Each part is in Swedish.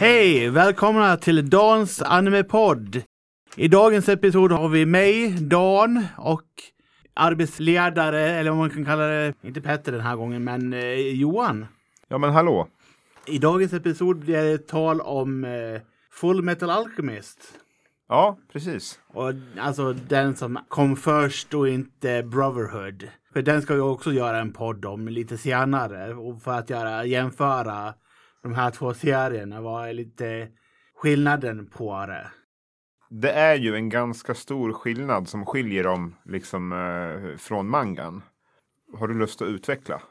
Hej! Välkomna till Dans Animepodd. I dagens episod har vi mig, Dan och arbetsledare, eller vad man kan kalla det, inte Petter den här gången, men eh, Johan. Ja men hallå. I dagens episod blir det tal om eh, Full Metal Alchemist. Ja, precis. Och alltså den som kom först och inte Brotherhood. För den ska vi också göra en podd om lite senare. Och för att göra, jämföra de här två serierna. Vad är lite skillnaden på det? Det är ju en ganska stor skillnad som skiljer dem liksom eh, från mangan. Har du lust att utveckla?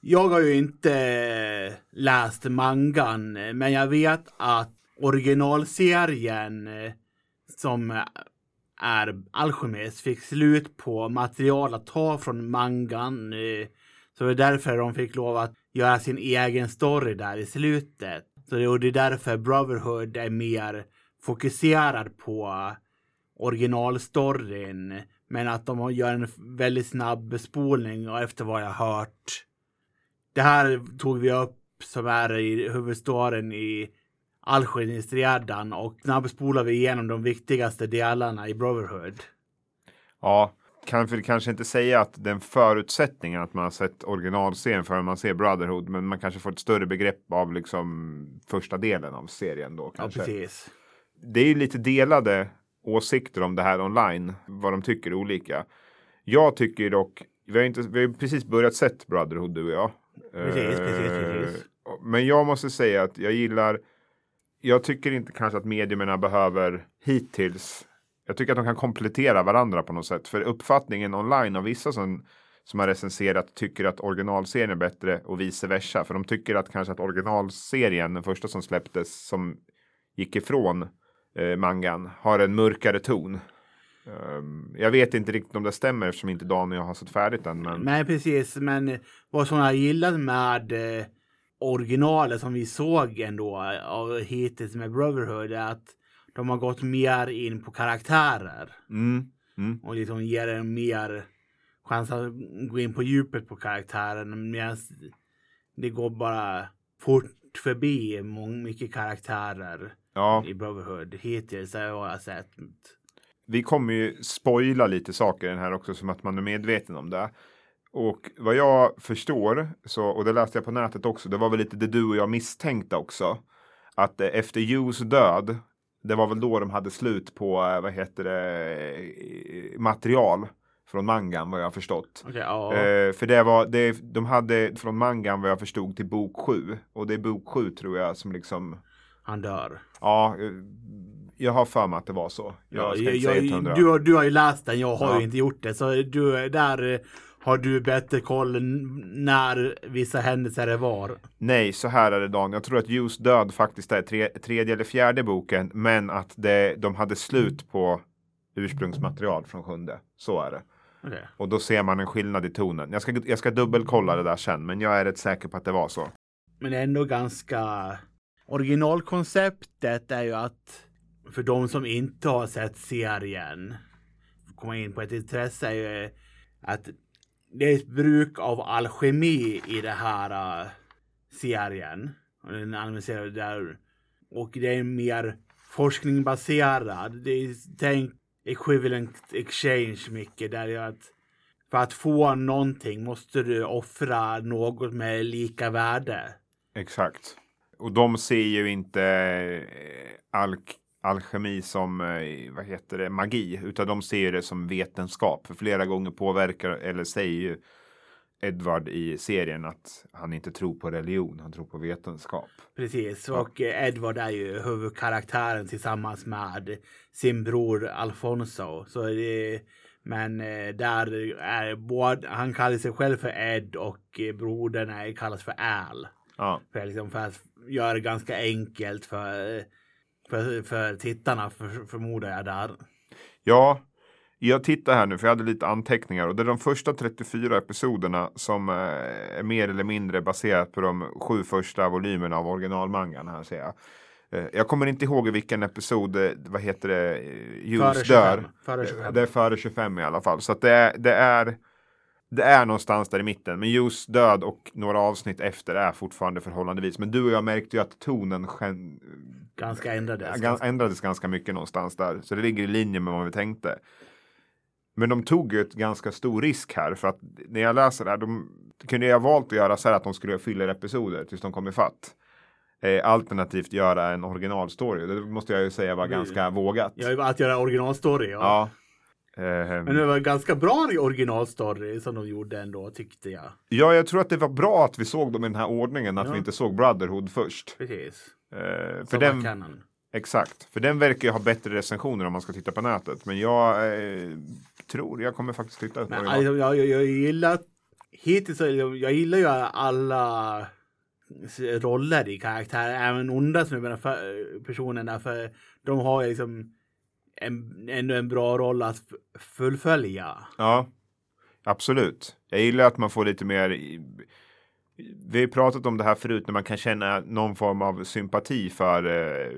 Jag har ju inte läst mangan, men jag vet att originalserien eh, som är Alchemist fick slut på material att ta från mangan. eh, Så det är därför de fick lov att göra sin egen story där i slutet. Så det, och det är därför Brotherhood är mer fokuserad på originalstoryn. Men att de gör en väldigt snabb bespolning och efter vad jag hört. Det här tog vi upp som är i huvudstoryn i Alchemistredan och snabbspolar vi igenom de viktigaste delarna i Brotherhood. Ja, kan för kanske inte säga att den förutsättningen att man har sett originalserien förrän man ser Brotherhood, men man kanske får ett större begrepp av liksom första delen av serien då. Ja, Kanske. precis. det är ju lite delade åsikter om det här online, vad de tycker är olika. Jag tycker dock, vi har, inte, vi har precis börjat sett Brotherhood du och jag. Precis, precis, precis. Eh, Men jag måste säga att jag gillar, jag tycker inte kanske att medierna behöver hittills, jag tycker att de kan komplettera varandra på något sätt. För uppfattningen online av vissa som, som har recenserat tycker att originalserien är bättre och vice versa. För de tycker att kanske att originalserien, den första som släpptes, som gick ifrån eh, mangan har en mörkare ton. Um, jag vet inte riktigt om det stämmer eftersom inte Dan och jag har sett färdigt den. Men Nej, precis. Men eh, vad som jag gillar med eh, originalet som vi såg ändå eh, av hittills med Brotherhood är att de har gått mer in på karaktärer mm, mm, och liksom ger en mer chans att gå in på djupet på karaktären medan det går bara fort förbi många, mycket karaktärer ja, i Brotherhood hittills har jag sett. vi kommer ju spoila lite saker i den här också som att man är medveten om det. Och vad jag förstår, så, och det läste jag på nätet också, det var väl lite det du och jag misstänkte också. Att eh, efter Hughes död, det var väl då de hade slut på, eh, vad heter det, eh, material från mangan vad jag förstått. Okej, ja. Eh, för det var, det, de hade från mangan vad jag förstod till bok 7. Och det är bok 7 tror jag som liksom, Han dör. ja, eh, jag har för mig att det var så. Jag Ja, jag, inte säga jag, 100. du, har- du har ju läst den, jag har Ja. ju inte gjort det. Så du, där har du bättre koll när vissa händelser det var. Nej, så här är det Dan. Jag tror att Hughes död faktiskt är tre, tredje eller fjärde boken. Men att det, de hade slut på ursprungsmaterial från sjunde. Så är det. Okej. Och då ser man en skillnad i tonen. Jag ska, jag ska dubbelkolla det där sen. Men jag är rätt säker på att det var så. Men är ändå ganska... Originalkonceptet är ju att för de som inte har sett serien komma in på ett intresse är ju att det är ett bruk av alkemi i det här uh, serien. Och den analyserar där. Och det är mer forskningsbaserad. Det är tänk equivalent exchange mycket där är att för att få någonting måste du offra något med lika värde. Exakt. Och de ser ju inte eh, alk alkemi som eh, vad heter det, magi, utan de ser det som vetenskap. För flera gånger påverkar, eller säger ju Edward i serien att han inte tror på religion, han tror på vetenskap. Precis, och eh, Edward är ju huvudkaraktären tillsammans med sin bror Alfonso. Så det, men eh, där är både, han kallar sig själv för Ed och brodern är, kallas för Al. Ja, För, liksom, för att göra det ganska enkelt för, för, för tittarna för, förmodar jag där. ja jag tittar här nu för jag hade lite anteckningar och det är de första 34 episoderna som eh, är mer eller mindre baserat på de sju första volymerna av originalmangan här ser jag. Eh, Jag kommer inte ihåg i vilken episod, eh, vad heter det, Jules 25. dör. Före 25. Det är före 25 i alla fall. Så det är, det är det är någonstans där i mitten. Men just död och några avsnitt efter är fortfarande förhållandevis. Men du och jag märkte ju att tonen gen- Ganska ändrades. ändrades ganska mycket någonstans där. Så det ligger i linje med vad vi tänkte. Men de tog ju ett ganska stor risk här för att när jag läser det här, de kunde jag valt att göra så här att de skulle fylla episoder tills de kom ifatt. Eh, alternativt göra en originalstory. Det måste jag ju säga var ganska vågat. Ja, att göra originalstory. Ja. Ja. Ehm, Men det var en ganska bra originalstory som de gjorde ändå tyckte jag. ja, jag tror att det var bra att vi såg dem i den här ordningen, att Ja. vi inte såg Brotherhood först. Precis. Eh, för Som den, canon. exakt, för den verkar ju ha bättre recensioner om man ska titta på nätet. Men jag eh, tror jag kommer faktiskt titta på original. alltså, jag, jag, jag gillar hittills, jag, jag gillar ju alla roller i karaktärer, även onda för, personerna, för de har liksom en, ändå en bra roll att fullfölja. Ja, absolut. Jag gillar att man får lite mer. Vi har pratat om det här förut när man kan känna någon form av sympati för eh,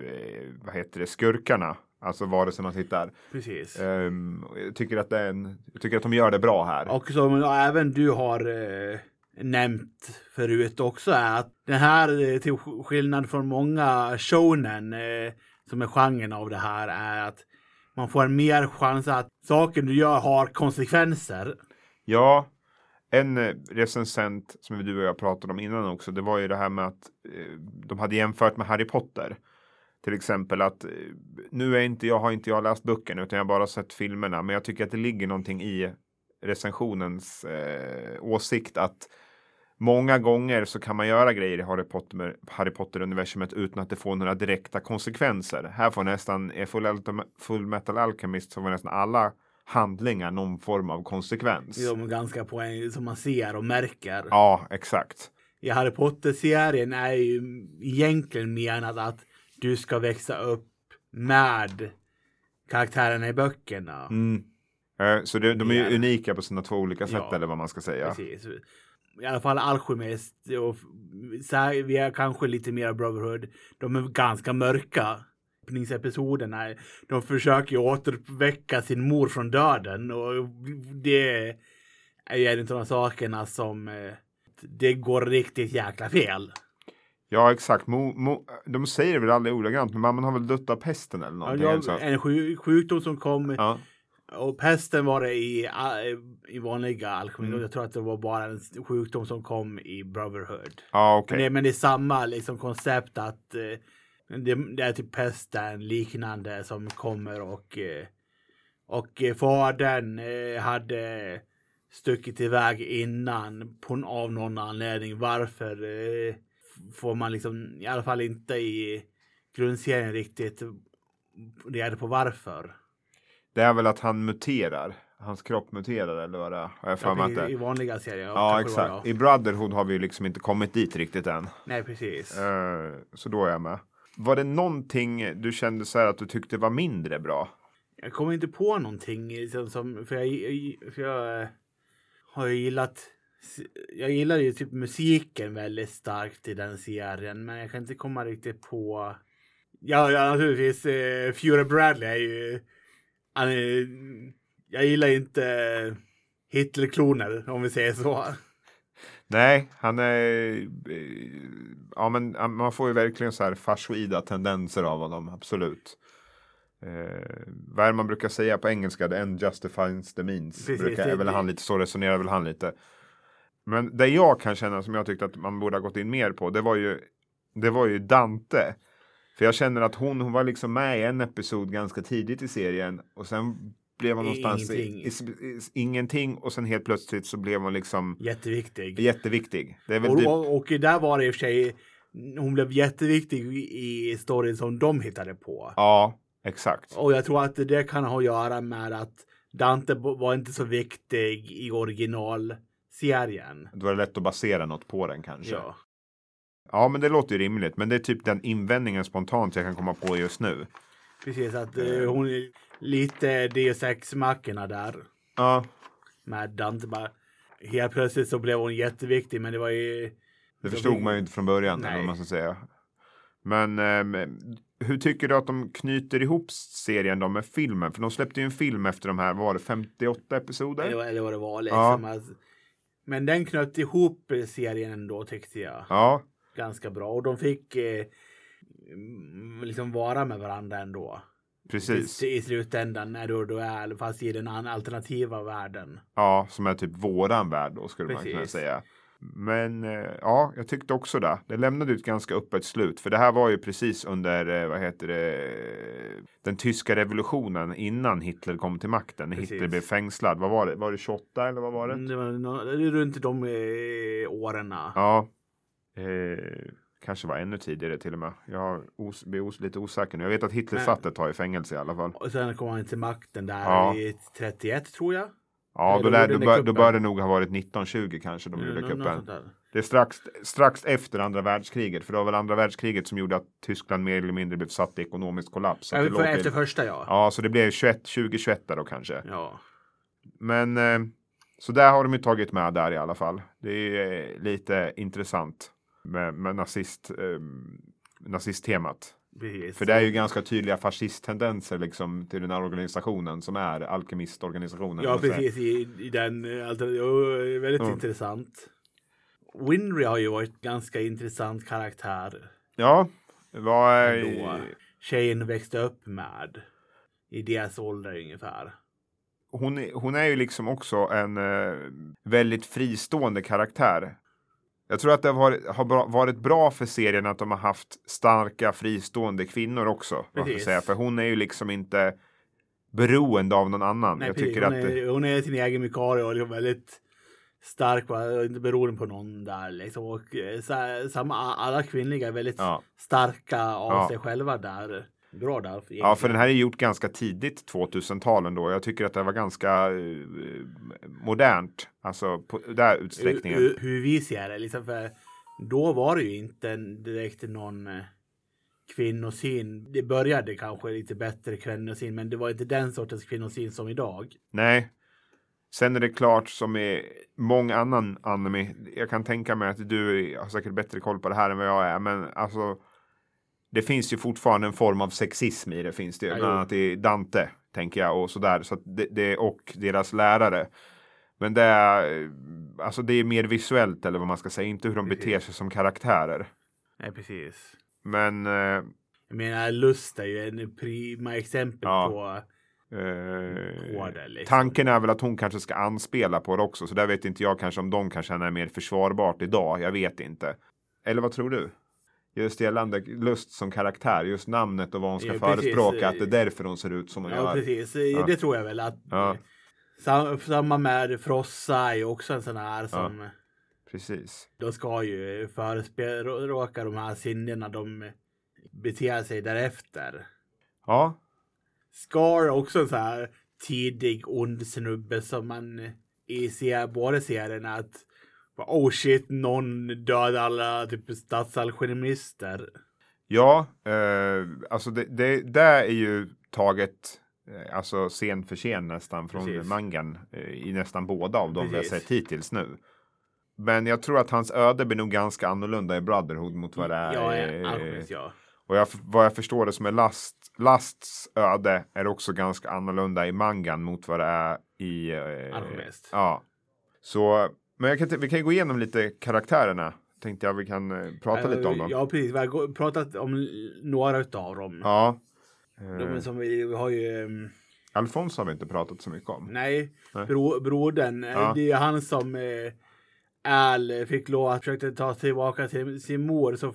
vad heter det, skurkarna. Alltså vare sig man tittar. Precis. Ehm, jag, tycker att det är en, jag tycker att de gör det bra här. Och som även du har eh, nämnt förut också är att den här, eh, till skillnad från många shonen eh, som är genren av det här, är att man får en mer chans att saker du gör har konsekvenser. Ja, en eh, recensent som du och jag pratade om innan också, det var ju det här med att eh, de hade jämfört med Harry Potter. Till exempel att eh, nu är inte jag, har inte jag läst böckerna utan jag har bara sett filmerna. Men jag tycker att det ligger någonting i recensionens eh, åsikt att många gånger så kan man göra grejer i Harry Potter, Harry Potter-universumet utan att det får några direkta konsekvenser. Här får nästan, i Full, Full Metal Alchemist så får nästan alla handlingar någon form av konsekvens. De är ganska poäng som man ser och märker. Ja, exakt. I Harry Potter-serien är ju egentligen menat att du ska växa upp med karaktärerna i böckerna. Mm. Eh, Så det, de är ju unika på sina två olika sätt Ja, eller vad man ska säga. Precis. I alla fall Alchemist och så här, vi är kanske lite mer Brotherhood. De är ganska mörka. Öppningsepisoderna. De försöker ju återväcka sin mor från döden och det är av de sakerna som eh, det går riktigt jäkla fel. Ja, exakt. Mo, mo, de säger väl aldrig ordagrant, men mamman har väl dött av pesten eller Ja, någonting. så. en sju, sjukdom som kom Ja, och pesten var det i, i vanliga alkemi. Mm. Jag tror att det var bara en sjukdom som kom i Brotherhood. ja Men, okej. det, men det är samma liksom, koncept att eh, det, det är typ pesten liknande som kommer och eh, och eh, fadern eh, hade stuckit iväg innan på, av någon anledning. Varför eh, får man liksom i alla fall inte i grundserien riktigt reda på varför. Det är väl att han muterar. Hans kropp muterar eller vad det är. Jag för mig att Ja, i, vanliga serier. Ja, var, exakt. I Brotherhood har vi ju liksom inte kommit dit riktigt än. Nej, precis. Eh, så då är jag med. Var det någonting du kände så här att du tyckte var mindre bra? Jag kommer inte på någonting liksom, som, för jag, för jag eh, har ju gillat jag gillar ju typ musiken väldigt starkt i den serien, men jag kan inte komma riktigt på. Ja, ja naturligtvis. Eh, Fury Bradley är ju. Han är, jag gillar inte Hitlerkloner om vi säger så. Nej, han är... eh, Ja, men man får ju verkligen så här fascioida tendenser av honom, absolut. Eh, vad är det man brukar säga på engelska? The end justifies the means. Precis, brukar, det- väl han lite, så resonerar väl han lite. Men det jag kan känna som jag tyckte att man borde ha gått in mer på, det var ju, det var ju Dante. För jag känner att hon, hon var liksom med i en episod ganska tidigt i serien och sen blev hon någonstans i, i, Ingenting. i, ingenting och sen helt plötsligt så blev hon liksom Jätteviktig. jätteviktig. Det är väl Och, typ, och, och där var det i och för sig. Hon blev jätteviktig i storyn som de hittade på. ja, exakt. Och jag tror att det kan ha att göra med att Dante var inte så viktig i originalserien. Då var det lätt att basera något på den kanske. Ja. Ja, men det låter ju rimligt. Men det är typ den invändningen spontant jag kan komma på just nu. precis. Att eh, hon är lite Deus Ex-mackorna där Ja, med Dante. Bara, helt plötsligt så blev hon jätteviktig, men det var ju. det förstod man ju inte från början. Eller Nej. vad man ska säga. Men ehm, hur tycker du att de knyter ihop serien då med filmen? För de släppte ju en film efter de här, var det 58 episoder? Eller, eller vad det var Ja. liksom. Att, Men den knöt ihop serien ändå tyckte jag. Ja, Ganska bra. Och de fick eh, liksom vara med varandra ändå. precis. I, I slutändan när du då är fast i den alternativa världen. Ja, som är typ våran värld då skulle man kunna Precis. säga. Men eh, ja, jag tyckte också det. Det lämnade ut ganska öppet slut. För det här var ju precis under, eh, vad heter det, den tyska revolutionen innan Hitler kom till makten. Precis. Hitler blev fängslad. Vad var det? Var det 28 eller vad var det? Mm, Det var runt de eh, åren. Ja. Eh, kanske var ännu tidigare till och med. Jag os- blir os- lite osäker nu. Jag vet att Hitler Men- satt ett tag i fängelse i alla fall. Och sen kom han till makten där Ja. i 31 tror jag. Ja, Eller då, lär, gjorde då, bör, då bör det nog ha varit 1920 kanske de gjorde Nå- något kuppen. Det är strax, strax efter andra världskriget. För det var väl andra världskriget som gjorde att Tyskland mer eller mindre blev satt i ekonomisk kollaps. Ja, det för, efter till, första ja. ja, så det blev 21, 2021 där då kanske. Ja. Men eh, så där har de ju tagit med där i alla fall. Det är eh, lite intressant med, med nazist, eh, nazisttemat. Precis. För det är ju ganska tydliga fascisttendenser liksom till den här organisationen som är alkemistorganisationen. Ja, precis. I, i den, eh, alltså, väldigt Ja. intressant. Winry har ju varit ganska intressant karaktär. Ja, vad är... Tjejen växte upp med. I deras ålder ungefär. hon, är- hon är ju liksom också en eh, väldigt fristående karaktär. Jag tror att det har varit, har bra- varit bra för serien att de har haft starka fristående kvinnor också. Säga. För hon är ju liksom inte beroende av någon annan. Nej, jag precis. tycker hon, att är, hon är sin egen vikarie och liksom väldigt stark va? och inte beroende på någon där liksom. Och eh, samma, alla kvinnliga är väldigt ja. starka av Ja. sig själva där. Bra där. ja, för den här är gjort ganska tidigt 2000-talen då. Jag tycker att det var ganska eh, modernt. Alltså på den utsträckningen. hur, hur vi ser det. Liksom för då var det ju inte direkt någon eh, kvinnosyn. Det började kanske lite bättre kvinnosyn, men det var inte den sortens kvinnosyn som idag. Nej. Sen är det klart som i många annan anime. Jag kan tänka mig att du har säkert bättre koll på det här än vad jag är. Men alltså. Det finns ju fortfarande en form av sexism i det finns det. Ja, Bland annat i Dante tänker jag och sådär. Så det, det, och deras lärare. Men det är, alltså det är mer visuellt eller vad man ska säga. Inte hur de Precis. beter sig som karaktärer. Nej, precis. Men eh, Jag menar, lust är ju en prima exempel Ja. på Eh, På det, liksom. Tanken är väl att hon kanske ska anspela på det också. Så där vet inte jag kanske om de kan känna är mer försvarbart idag. Jag vet inte. Eller vad tror du? Just gällande Lust som karaktär, just namnet och vad hon ska Ja, precis. förespråka. Att det är därför hon ser ut som hon Ja, gör. precis. Ja. Det tror jag väl att. Ja. Sam, samma med Frossa är ju också en sån här som Precis. de ska ju förespråka de här sinnena. De beter sig därefter. Ja, Scar är också en sån här tidig ond snubbe som man i se- båda serierna att oh shit, någon dödade alla typ statsalchemister. ja eh, alltså det, det, det är ju taget eh, alltså scen för scen nästan från Precis. mangan eh, i nästan båda av dem vi har sett hittills nu. Men jag tror att hans öde blir nog ganska annorlunda i Brotherhood mot vad det är. Ja, ja, alkemist, ja. Och jag, vad jag förstår det som är Last, Lasts öde är också ganska annorlunda i mangan mot vad det är i... Eh. Ja. Så, men kan, vi kan ju gå igenom lite karaktärerna. Tänkte jag vi kan eh, prata lite om dem. Ja, precis. Vi har pratat om några utav dem. Ja. De Eh, som vi, vi har ju... um, Alfons har vi inte pratat så mycket om. Nej, Nej. bro, brodern. Ja. Det är han som eh, Al fick lov att försöka ta tillbaka till sin mor. Så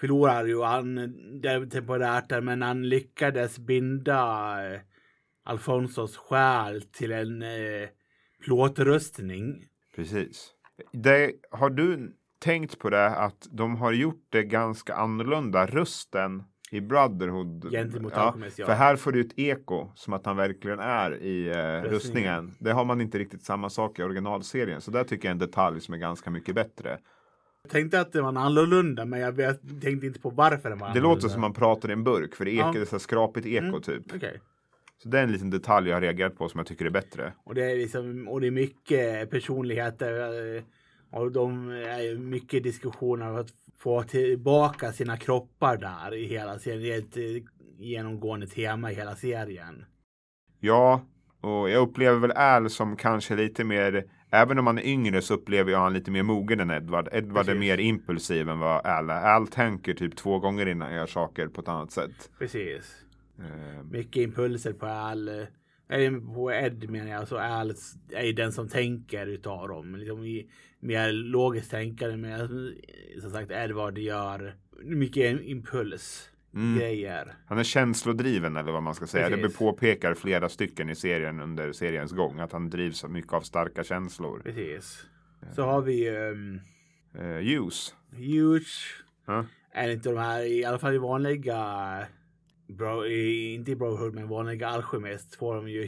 förlorar ju han det temporärt där, men han lyckades binda eh, Alfonsos själ till en eh, plåtrustning. Precis. Det, har du tänkt på det att de har gjort det ganska annorlunda rösten i Brotherhood? Gentemot ja, ja. För här får du ett eko som att han verkligen är i eh, rustningen. Det har man inte riktigt samma sak i originalserien. Så där tycker jag en detalj som är ganska mycket bättre. Jag tänkte att det var annorlunda, men jag tänkte inte på varför den var Det annorlunda. låter som man pratar i en burk för det Ja. ekar, det är så skrapigt eko Mm. typ. Okej. Så det är en liten detalj jag har reagerat på som jag tycker är bättre. Och det är liksom, och det är mycket personligheter. eh, Och de är mycket diskussioner om att få tillbaka sina kroppar där i hela serien. Det är ett eh, genomgående tema i hela serien. Ja, och jag upplever väl Al som kanske lite mer Även om han är yngre så upplever jag han lite mer mogen än Edward. Edward är Precis. mer impulsiv än vad Al är. Al tänker typ två gånger innan han gör saker på ett annat sätt. Precis. Eh, Mycket impulser på Al. eh, på Ed menar jag. Så Al är den som tänker utav dem. Liksom mer logiskt tänkande. Men eh, som sagt Edward gör mycket impuls. Mm. Grejer. Han är känslodriven eller vad man ska säga. Precis. Det påpekar flera stycken i serien under seriens gång. Att han drivs av mycket av starka känslor. Precis. Så har vi um, Eh, Hughes. Huge. Ja. Är inte de här, i alla fall i vanliga, bro, inte i Brotherhood, men vanliga Alchemist får de ju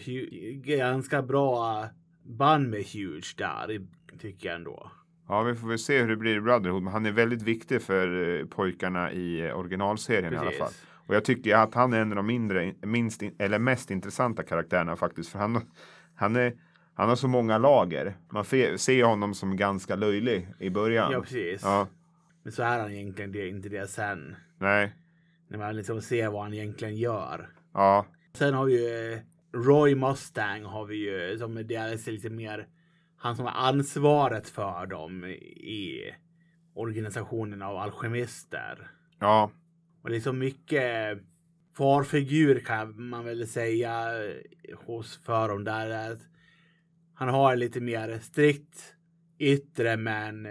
ganska bra band med Huge där, tycker jag ändå. Ja, vi får väl se hur det blir i Brotherhood. Men han är väldigt viktig för eh, pojkarna i eh, originalserien i alla fall. Och jag tycker att han är en av de mindre, minst, in- eller mest intressanta karaktärerna faktiskt. För han, han, är, han har så många lager. Man ser honom som ganska löjlig i början. Ja, precis. Ja, Men så är han egentligen det, inte det sen. nej, När man liksom ser vad han egentligen gör. ja, Sen har vi ju eh, Roy Mustang har vi ju som är dels lite mer han som har ansvaret för dem i organisationen av alkemister. ja, Och det är så mycket farfigur kan man väl säga hos för dem där. Han har lite mer strikt yttre men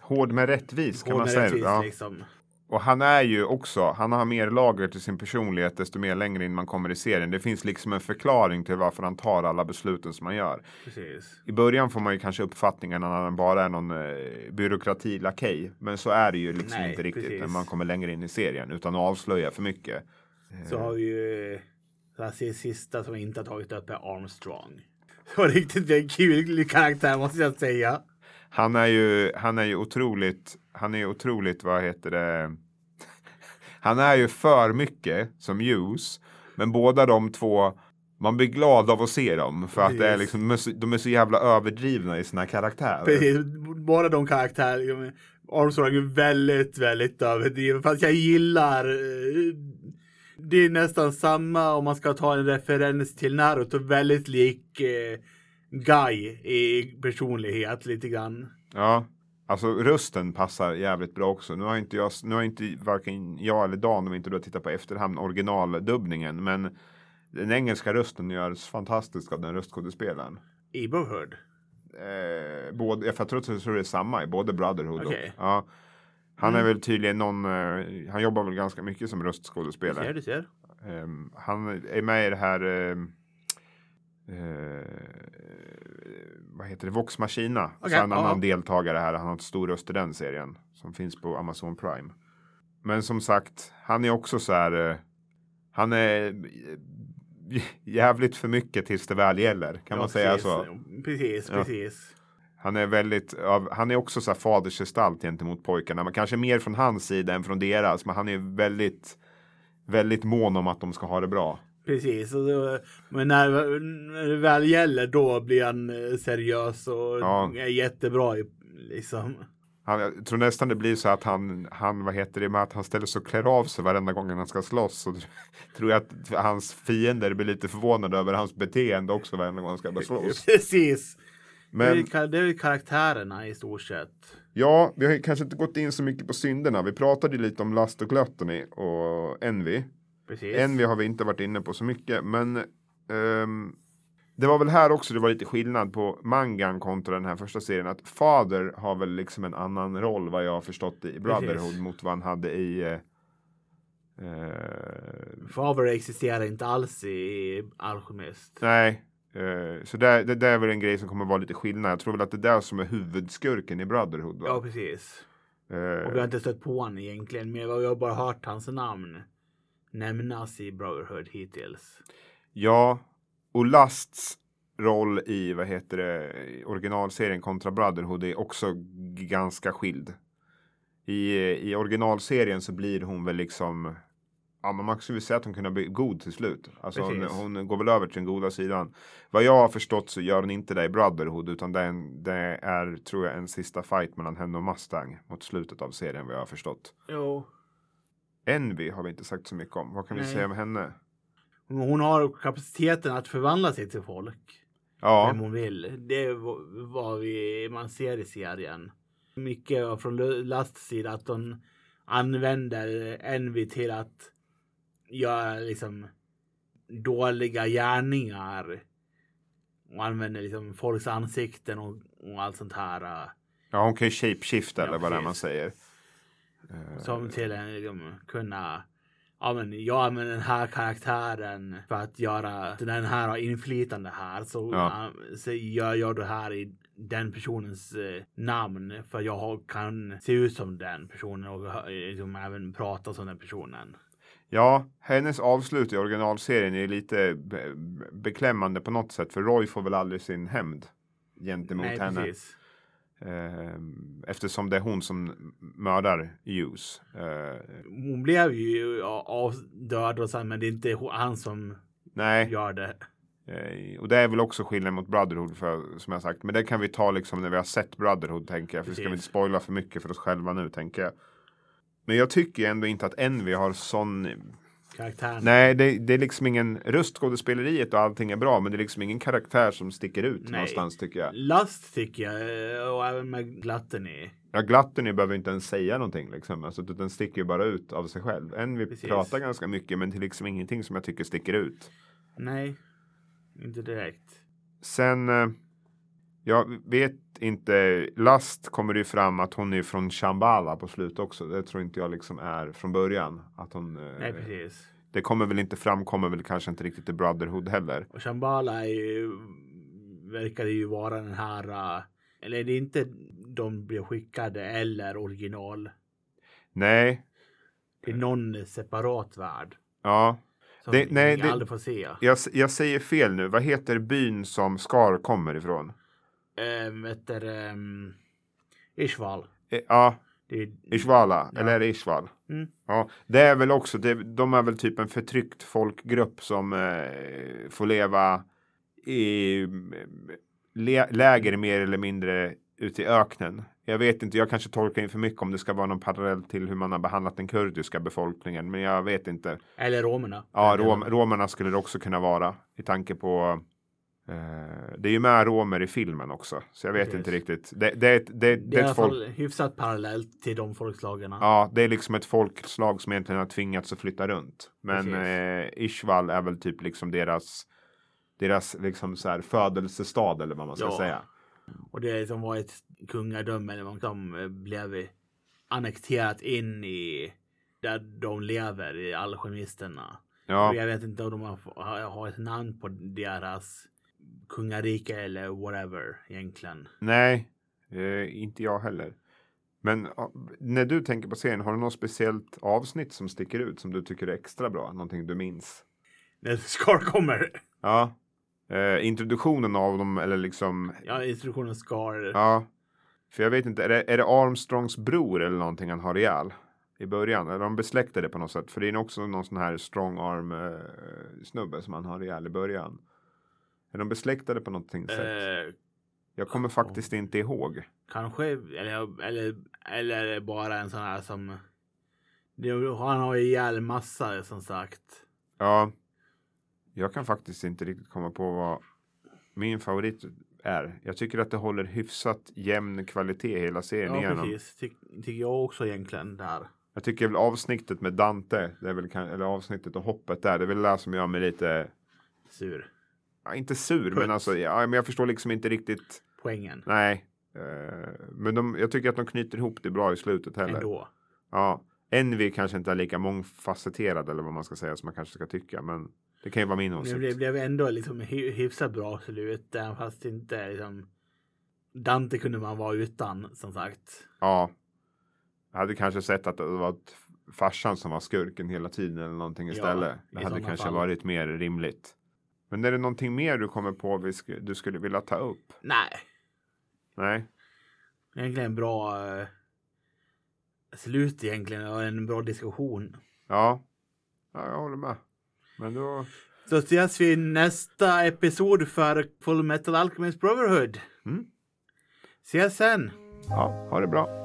hård med rättvis kan man säga. rättvis Ja. liksom. Och han är ju också, han har mer lager till sin personlighet desto mer längre in man kommer i serien. Det finns liksom en förklaring till varför han tar alla besluten som han gör. Precis. I början får man ju kanske uppfattningen att han bara är någon eh, byråkratilakej. Men så är det ju liksom Nej, inte riktigt precis. när man kommer längre in i serien. Utan att avslöja för mycket. Så har vi ju här, se- sista som inte har tagit upp är Armstrong. Så riktigt en kul karaktär måste jag säga. Han är ju, han är ju otroligt, han är otroligt, vad heter det? Han är ju för mycket som Hughes. Men båda de två, man blir glad av att se dem. För att det är Precis. liksom, de är så- de är så jävla överdrivna i sina karaktärer. Precis, båda de karaktärerna. Armstrong är väldigt, väldigt överdriven. Fast jag gillar eh, det är nästan samma om man ska ta en referens till Naruto. Väldigt lik eh, Guy i personlighet lite grann. Ja, alltså rösten passar jävligt bra också. Nu har inte jag, nu har inte varken jag eller Dan, om inte du har tittat på efterhand, originaldubbningen. Men den engelska rösten görs fantastisk av den röstskådespelaren. I Brotherhood. Eh, både, jag tror att det är samma i både Brotherhood Okej. och... Ja, han är Mm. väl tydligen någon, eh, han jobbar väl ganska mycket som Du röstskådespelare. ser, du ser. Ehm, han är med i det här, ehm, eh, vad heter det, Vox Machina. Okej, så är en ja. annan deltagare här, han har ett stor röst i den serien. Som finns på Amazon Prime. Men som sagt, han är också så här, eh, han är eh, jävligt för mycket tills det väl gäller. Kan Ja, man säga precis. så? Precis, Ja. precis. Han är väldigt, han är också så här fadersgestalt gentemot pojkarna. Men kanske mer från hans sida än från deras. Men han är väldigt, väldigt mån om att de ska ha det bra. Precis, men när, när det väl gäller då blir han eh, seriös och Ja. är jättebra liksom. Han, jag tror nästan det blir så att han, han, vad heter det, med att han ställer sig och klär av sig varenda gång han ska slåss. Så tror jag att hans fiender blir lite förvånade över hans beteende också varenda gång han ska börja slåss. Precis. det, är, Men det är ju karaktärerna i stort sett. ja, vi har kanske inte gått in så mycket på synderna. Vi pratade ju lite om Lust och Gluttony och Envy. Precis. Envy har vi inte varit inne på så mycket, men ehm, det var väl här också det var lite skillnad på mangan kontra den här första serien. Att Fader har väl liksom en annan roll vad jag har förstått i Brotherhood Precis. mot vad han hade i eh, Faber existerar inte alls i Alchemist. Nej, eh, så det, det, det är väl en grej som kommer vara lite skillnad. Jag tror väl att det är där som är huvudskurken i Brotherhood. Va? Ja, precis. Och vi har inte stött på honom egentligen, men vi har bara hört hans namn nämnas i Brotherhood hittills. ja, och Lusts roll i vad heter det, originalserien kontra Brotherhood är också ganska skild. I, I originalserien så blir hon väl liksom Ja, men man skulle säga att hon kunde bli god till slut. Alltså hon, hon går väl över till den goda sidan. Vad jag har förstått så gör hon inte det i Brotherhood utan det är, en, det är tror jag en sista fight mellan henne och Mustang mot slutet av serien vad jag har förstått. Jo. Envy har vi inte sagt så mycket om. Vad kan vi Nej. säga om henne? Hon har kapaciteten att förvandla sig till folk. Ja. vem hon vill. Det är vad- vi, man ser i serien. Mycket från Lusts sida att de använder Envy till att göra liksom dåliga gärningar. Och använder liksom folks ansikten och, och allt sånt här. Ja, hon kan ju shapeshifta Ja, eller vad det är man säger. Eh, Som till en liksom, kunna Ja men jag använder den här karaktären för att göra den här har inflytande här. Så, Ja. så gör jag det här i den personens eh, namn. För jag kan se ut som den personen och eh, liksom, även prata som den personen. Ja, hennes avslut i originalserien är lite be beklämmande på något sätt. För Roy får väl aldrig sin hämnd gentemot Nej henne. precis. Ehm, eftersom det är hon som mördar Hughes. Eh, Hon blev ju avdöd och sen men det är inte han som nej, gör det. eh, och det är väl också skillnad mot Brotherhood för, som jag sagt. Men det kan vi ta liksom när vi har sett Brotherhood tänker jag. För vi ska Precis. vi inte spoila för mycket för oss själva nu tänker jag. Men jag tycker ändå inte att Envy har sån Karaktären. Nej, det, det är liksom ingen röstskådespeleriet och allting är bra, men det är liksom ingen karaktär som sticker ut Nej. någonstans tycker jag. Lust tycker jag och även med Gluttony. Ja, Gluttony behöver inte ens säga någonting liksom, alltså, den sticker ju bara ut av sig själv. En vi Precis. pratar ganska mycket, men det är liksom ingenting som jag tycker sticker ut. Nej, inte direkt. Sen, eh, jag vet inte, Last kommer det ju fram att hon är från Shambhala på slut också. Det tror inte jag liksom är från början. Att hon, eh, Nej, precis. det kommer väl inte fram, kommer väl kanske inte riktigt i Brotherhood heller. Och Shambhala ju, verkar ju vara den här, uh, eller det är inte de blir skickade eller original. Nej, Det är någon separat värld. ja. Som Det- nej, vi det- aldrig får se. Jag, jag säger fel nu. Vad heter byn som Scar kommer ifrån? Ähm, du, um, Ishval. Eh, Ja, Ishvala. Ja. Eller Ishval? Mm. Ja, det är väl också. Det, de är väl typ en förtryckt folkgrupp som eh, får leva i lä- läger mer eller mindre ute i öknen. Jag vet inte, jag kanske tolkar in för mycket om det ska vara någon parallell till hur man har behandlat den kurdiska befolkningen. Men jag vet inte. eller romerna. Ja, rom, romerna skulle det också kunna vara. I tanke på det är ju med romer i filmen också. Så jag vet Precis. inte riktigt. Det, det, det, Det är i alla folk. fall hyfsat parallellt till de folkslagen. Ja, det är liksom ett folkslag som egentligen har tvingats att flytta runt. Men eh, Ishval är väl typ liksom deras deras liksom så här födelsestad eller vad man ska Ja. säga. Och det som var ett kungadöme eller vad som eh, blev annekterat in i där de lever i alkemisterna. Ja, Och jag vet inte om de har, har har ett namn på deras kungarike eller whatever egentligen. nej, eh, inte jag heller. Men när du tänker på serien, har du något speciellt avsnitt som sticker ut som du tycker är extra bra? Någonting du minns? När Scar kommer. Ja. Eh, introduktionen av dem eller liksom. Ja, instruktionen Scar. Ja. För jag vet inte, är det, är det Armstrongs bror eller någonting han har ihjäl? I början, eller de besläktade på något sätt. För det är också någon sån här strong arm eh, snubbe som han har ihjäl i början. Är de besläktade på någonting sätt? Eh, Jag kommer faktiskt inte ihåg. kanske, eller, eller, eller bara en sån här som... Han har ju ihjäl massa som sagt. Ja. Jag kan faktiskt inte riktigt komma på vad min favorit är. Jag tycker att det håller hyfsat jämn kvalitet hela serien Ja, igenom. precis. Ty, tycker jag också egentligen där. Jag tycker väl avsnittet med Dante, det är väl, eller avsnittet och hoppet där, det är väl det som gör mig lite, Sur. Ja, inte sur, Puts. men alltså, ja, men jag förstår liksom inte riktigt, Poängen. nej. Eh, men de, jag tycker att de knyter ihop det bra i slutet heller. Ändå. Ja, Envy kanske inte är lika mångfacetterad eller vad man ska säga som man kanske ska tycka, men det kan ju vara min Det åsikt. blev, blev ändå liksom hy, hyfsat bra slut. även Fast inte liksom. Dante kunde man vara utan som sagt. Ja. Jag hade kanske sett att det var farsan som var skurken hela tiden eller någonting Ja, istället. i det hade kanske fall. varit mer rimligt. Men är det någonting mer du kommer på du skulle vilja ta upp? Nej, Nej, egentligen en bra eh, slut egentligen och en bra diskussion. ja. ja, jag håller med. Men då, Så ses vi nästa episod för Full Metal Alchemist Brotherhood. Mm. Ses sen! ja, ha det bra.